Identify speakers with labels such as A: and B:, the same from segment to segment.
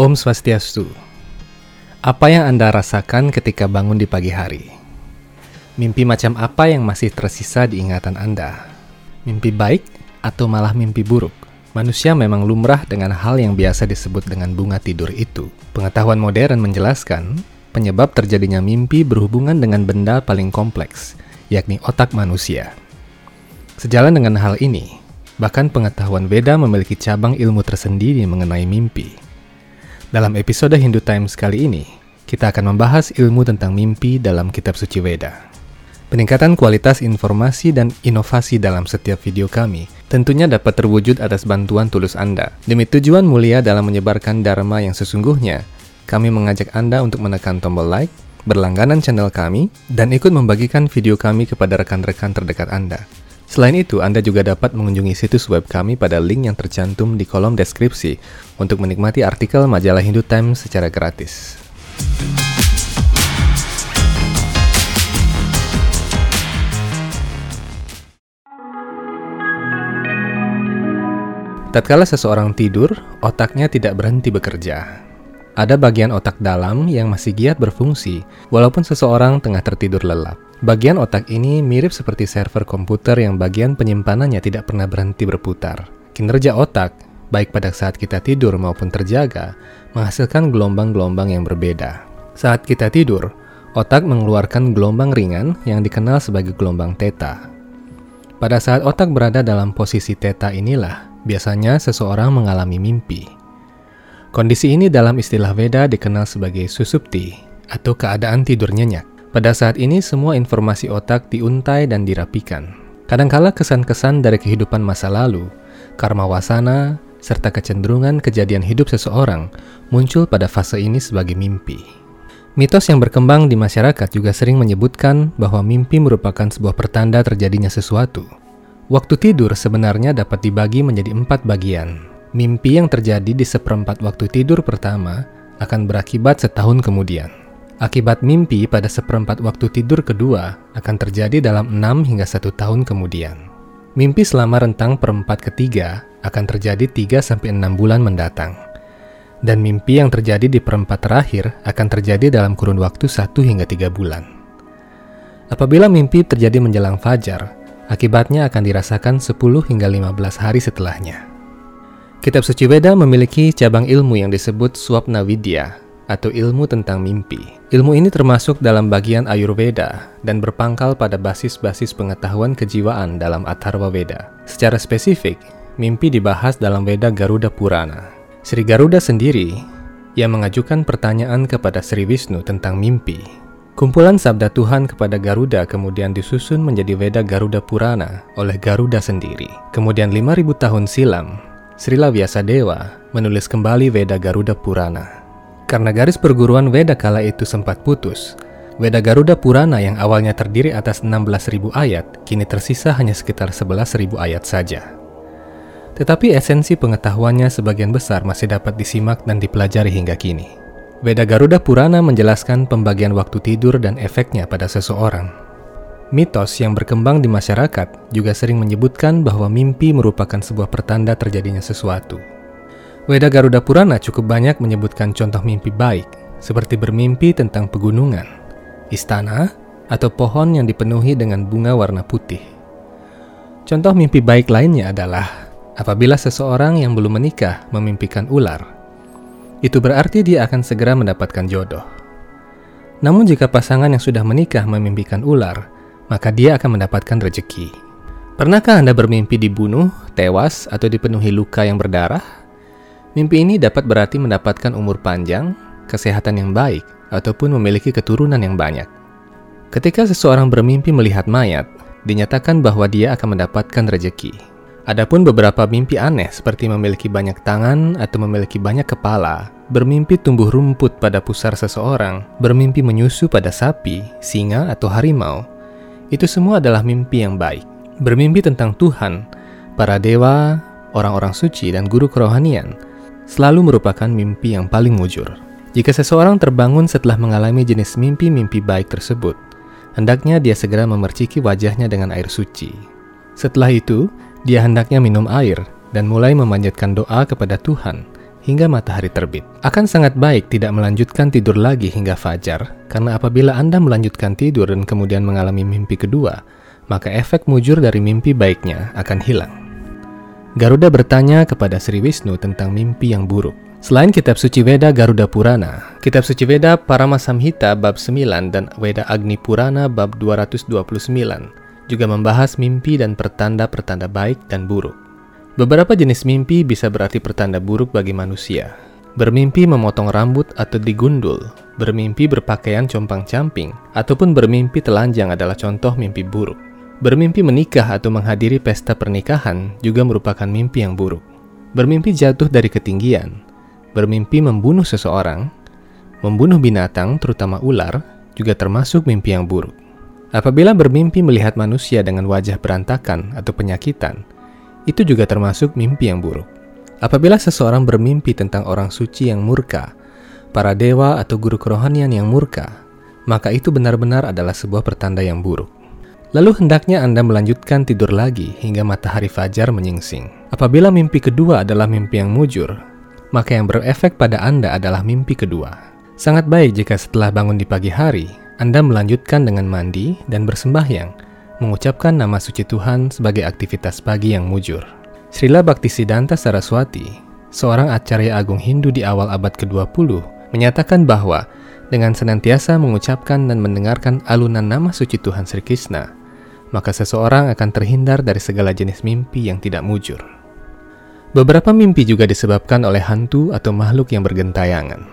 A: Om Swastiastu. Apa yang Anda rasakan ketika bangun di pagi hari? Mimpi macam apa yang masih tersisa di ingatan Anda? Mimpi baik atau malah mimpi buruk? Manusia memang lumrah dengan hal yang biasa disebut dengan bunga tidur itu. Pengetahuan modern menjelaskan, penyebab terjadinya mimpi berhubungan dengan benda paling kompleks, yakni otak manusia. Sejalan dengan hal ini, bahkan pengetahuan Veda memiliki cabang ilmu tersendiri mengenai mimpi. Dalam episode Hindu Times kali ini, kita akan membahas ilmu tentang mimpi dalam kitab suci Veda. Peningkatan kualitas informasi dan inovasi dalam setiap video kami tentunya dapat terwujud atas bantuan tulus Anda. Demi tujuan mulia dalam menyebarkan Dharma yang sesungguhnya, kami mengajak Anda untuk menekan tombol like, berlangganan channel kami, dan ikut membagikan video kami kepada rekan-rekan terdekat Anda. Selain itu, Anda juga dapat mengunjungi situs web kami pada link yang tercantum di kolom deskripsi untuk menikmati artikel majalah Hindu Times secara gratis. Tatkala seseorang tidur, otaknya tidak berhenti bekerja. Ada bagian otak dalam yang masih giat berfungsi, walaupun seseorang tengah tertidur lelap. Bagian otak ini mirip seperti server komputer yang bagian penyimpanannya tidak pernah berhenti berputar. Kinerja otak, baik pada saat kita tidur maupun terjaga, menghasilkan gelombang-gelombang yang berbeda. Saat kita tidur, otak mengeluarkan gelombang ringan yang dikenal sebagai gelombang theta. Pada saat otak berada dalam posisi theta inilah, biasanya seseorang mengalami mimpi. Kondisi ini dalam istilah Veda dikenal sebagai susupti atau keadaan tidur nyenyak. Pada saat ini semua informasi otak diuntai dan dirapikan. Kadangkala kesan-kesan dari kehidupan masa lalu, karma wasana, serta kecenderungan kejadian hidup seseorang muncul pada fase ini sebagai mimpi. Mitos yang berkembang di masyarakat juga sering menyebutkan bahwa mimpi merupakan sebuah pertanda terjadinya sesuatu. Waktu tidur sebenarnya dapat dibagi menjadi empat bagian. Mimpi yang terjadi di seperempat waktu tidur pertama akan berakibat setahun kemudian. Akibat mimpi pada seperempat waktu tidur kedua akan terjadi dalam enam hingga satu tahun kemudian. Mimpi selama rentang perempat ketiga akan terjadi 3-6 bulan mendatang. Dan mimpi yang terjadi di perempat terakhir akan terjadi dalam kurun waktu 1 hingga 3 bulan. Apabila mimpi terjadi menjelang fajar, Akibatnya akan dirasakan 10 hingga 15 hari setelahnya. Kitab Suci Veda memiliki cabang ilmu yang disebut Swapna Vidya atau ilmu tentang mimpi. Ilmu ini termasuk dalam bagian Ayurveda dan berpangkal pada basis-basis pengetahuan kejiwaan dalam Atharva Veda. Secara spesifik, mimpi dibahas dalam Veda Garuda Purana. Sri Garuda sendiri yang mengajukan pertanyaan kepada Sri Wisnu tentang mimpi Kumpulan sabda Tuhan kepada Garuda kemudian disusun menjadi Veda Garuda Purana oleh Garuda sendiri. Kemudian 5000 tahun silam, Srila Vyasadeva menulis kembali Veda Garuda Purana. Karena garis perguruan Veda kala itu sempat putus, Veda Garuda Purana yang awalnya terdiri atas 16.000 ayat, kini tersisa hanya sekitar 11.000 ayat saja. Tetapi esensi pengetahuannya sebagian besar masih dapat disimak dan dipelajari hingga kini. Veda Garuda Purana menjelaskan pembagian waktu tidur dan efeknya pada seseorang. Mitos yang berkembang di masyarakat juga sering menyebutkan bahwa mimpi merupakan sebuah pertanda terjadinya sesuatu. Veda Garuda Purana cukup banyak menyebutkan contoh mimpi baik, seperti bermimpi tentang pegunungan, istana, atau pohon yang dipenuhi dengan bunga warna putih. Contoh mimpi baik lainnya adalah apabila seseorang yang belum menikah memimpikan ular itu berarti dia akan segera mendapatkan jodoh. Namun jika pasangan yang sudah menikah memimpikan ular, maka dia akan mendapatkan rejeki. Pernahkah Anda bermimpi dibunuh, tewas, atau dipenuhi luka yang berdarah? Mimpi ini dapat berarti mendapatkan umur panjang, kesehatan yang baik, ataupun memiliki keturunan yang banyak. Ketika seseorang bermimpi melihat mayat, dinyatakan bahwa dia akan mendapatkan rejeki. Adapun beberapa mimpi aneh seperti memiliki banyak tangan atau memiliki banyak kepala, bermimpi tumbuh rumput pada pusar seseorang, bermimpi menyusu pada sapi, singa, atau harimau, itu semua adalah mimpi yang baik. Bermimpi tentang Tuhan, para dewa, orang-orang suci, dan guru kerohanian selalu merupakan mimpi yang paling mujur. Jika seseorang terbangun setelah mengalami jenis mimpi-mimpi baik tersebut, hendaknya dia segera memerciki wajahnya dengan air suci. Setelah itu, dia hendaknya minum air dan mulai memanjatkan doa kepada Tuhan hingga matahari terbit. Akan sangat baik tidak melanjutkan tidur lagi hingga fajar, karena apabila Anda melanjutkan tidur dan kemudian mengalami mimpi kedua, maka efek mujur dari mimpi baiknya akan hilang. Garuda bertanya kepada Sri Wisnu tentang mimpi yang buruk. Selain kitab suci Veda Garuda Purana, kitab suci Veda Paramasamhita bab 9 dan Veda Agni Purana bab 229 juga membahas mimpi dan pertanda-pertanda baik dan buruk. Beberapa jenis mimpi bisa berarti pertanda buruk bagi manusia. Bermimpi memotong rambut atau digundul, bermimpi berpakaian compang-camping, ataupun bermimpi telanjang adalah contoh mimpi buruk. Bermimpi menikah atau menghadiri pesta pernikahan juga merupakan mimpi yang buruk. Bermimpi jatuh dari ketinggian, Bermimpi membunuh seseorang, membunuh binatang, terutama ular, juga termasuk mimpi yang buruk. Apabila bermimpi melihat manusia dengan wajah berantakan atau penyakitan, itu juga termasuk mimpi yang buruk. Apabila seseorang bermimpi tentang orang suci yang murka, para dewa atau guru kerohanian yang murka, maka itu benar-benar adalah sebuah pertanda yang buruk. Lalu hendaknya Anda melanjutkan tidur lagi hingga matahari fajar menyingsing. Apabila mimpi kedua adalah mimpi yang mujur, maka yang berefek pada Anda adalah mimpi kedua. Sangat baik jika setelah bangun di pagi hari, Anda melanjutkan dengan mandi dan bersembahyang, mengucapkan nama suci Tuhan sebagai aktivitas pagi yang mujur. Srila Bhaktisiddhanta Saraswati, seorang acarya agung Hindu di awal abad ke-20, menyatakan bahwa dengan senantiasa mengucapkan dan mendengarkan alunan nama suci Tuhan Sri Krishna, maka seseorang akan terhindar dari segala jenis mimpi yang tidak mujur. Beberapa mimpi juga disebabkan oleh hantu atau makhluk yang bergentayangan.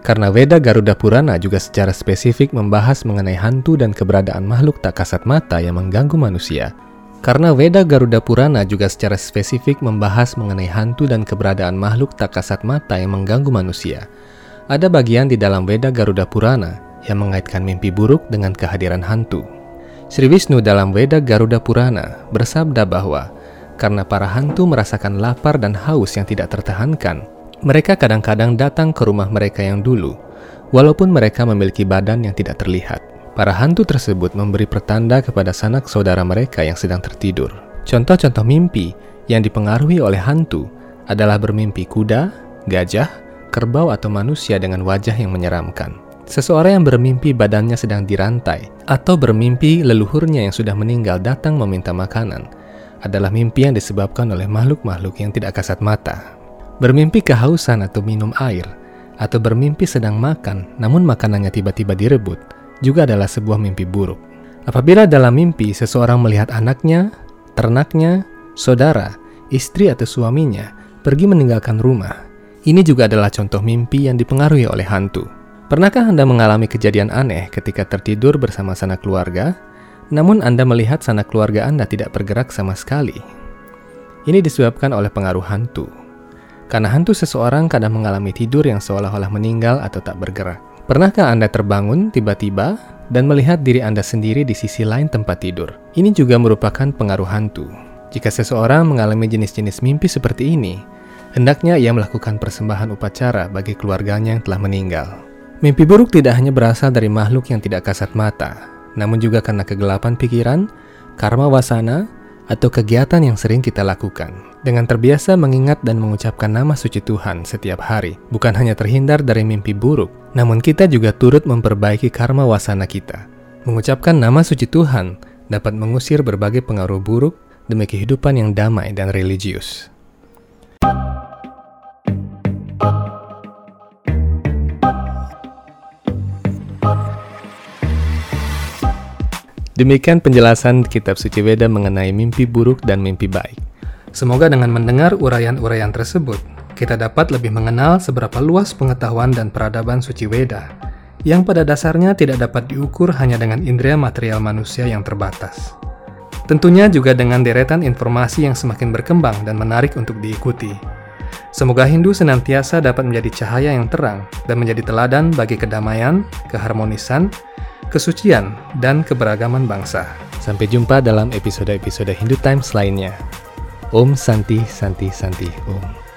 A: Karena Veda Garuda Purana juga secara spesifik membahas mengenai hantu dan keberadaan makhluk tak kasat mata yang mengganggu manusia. Karena Veda Garuda Purana juga secara spesifik membahas mengenai hantu dan keberadaan makhluk tak kasat mata yang mengganggu manusia. Ada bagian di dalam Veda Garuda Purana yang mengaitkan mimpi buruk dengan kehadiran hantu. Sri Wisnu dalam Veda Garuda Purana bersabda bahwa karena para hantu merasakan lapar dan haus yang tidak tertahankan. Mereka kadang-kadang datang ke rumah mereka yang dulu, walaupun mereka memiliki badan yang tidak terlihat. Para hantu tersebut memberi pertanda kepada sanak saudara mereka yang sedang tertidur. Contoh-contoh mimpi yang dipengaruhi oleh hantu adalah bermimpi kuda, gajah, kerbau atau manusia dengan wajah yang menyeramkan. Seseorang yang bermimpi badannya sedang dirantai, atau bermimpi leluhurnya yang sudah meninggal datang meminta makanan, adalah mimpi yang disebabkan oleh makhluk-makhluk yang tidak kasat mata. Bermimpi kehausan atau minum air, atau bermimpi sedang makan namun makanannya tiba-tiba direbut, juga adalah sebuah mimpi buruk. Apabila dalam mimpi seseorang melihat anaknya, ternaknya, saudara, istri atau suaminya pergi meninggalkan rumah, ini juga adalah contoh mimpi yang dipengaruhi oleh hantu. Pernahkah Anda mengalami kejadian aneh ketika tertidur bersama sanak keluarga namun Anda melihat sanak keluarga Anda tidak bergerak sama sekali. Ini disebabkan oleh pengaruh hantu. Karena hantu seseorang kadang mengalami tidur yang seolah-olah meninggal atau tak bergerak. Pernahkah Anda terbangun tiba-tiba dan melihat diri Anda sendiri di sisi lain tempat tidur? Ini juga merupakan pengaruh hantu. Jika seseorang mengalami jenis-jenis mimpi seperti ini, hendaknya ia melakukan persembahan upacara bagi keluarganya yang telah meninggal. Mimpi buruk tidak hanya berasal dari makhluk yang tidak kasat mata, namun juga karena kegelapan pikiran, karma wasana, atau kegiatan yang sering kita lakukan. Dengan terbiasa mengingat dan mengucapkan nama suci Tuhan setiap hari, bukan hanya terhindar dari mimpi buruk, namun kita juga turut memperbaiki karma wasana kita. Mengucapkan nama suci Tuhan dapat mengusir berbagai pengaruh buruk demi kehidupan yang damai dan religius. Demikian penjelasan kitab suci Veda mengenai mimpi buruk dan mimpi baik. Semoga dengan mendengar uraian-uraian tersebut, kita dapat lebih mengenal seberapa luas pengetahuan dan peradaban suci Veda, yang pada dasarnya tidak dapat diukur hanya dengan indera material manusia yang terbatas. Tentunya juga dengan deretan informasi yang semakin berkembang dan menarik untuk diikuti. Semoga Hindu senantiasa dapat menjadi cahaya yang terang dan menjadi teladan bagi kedamaian, keharmonisan, kesucian, dan keberagaman bangsa. Sampai jumpa dalam episode-episode Hindu Times lainnya. Om Santi Santi Santi Om.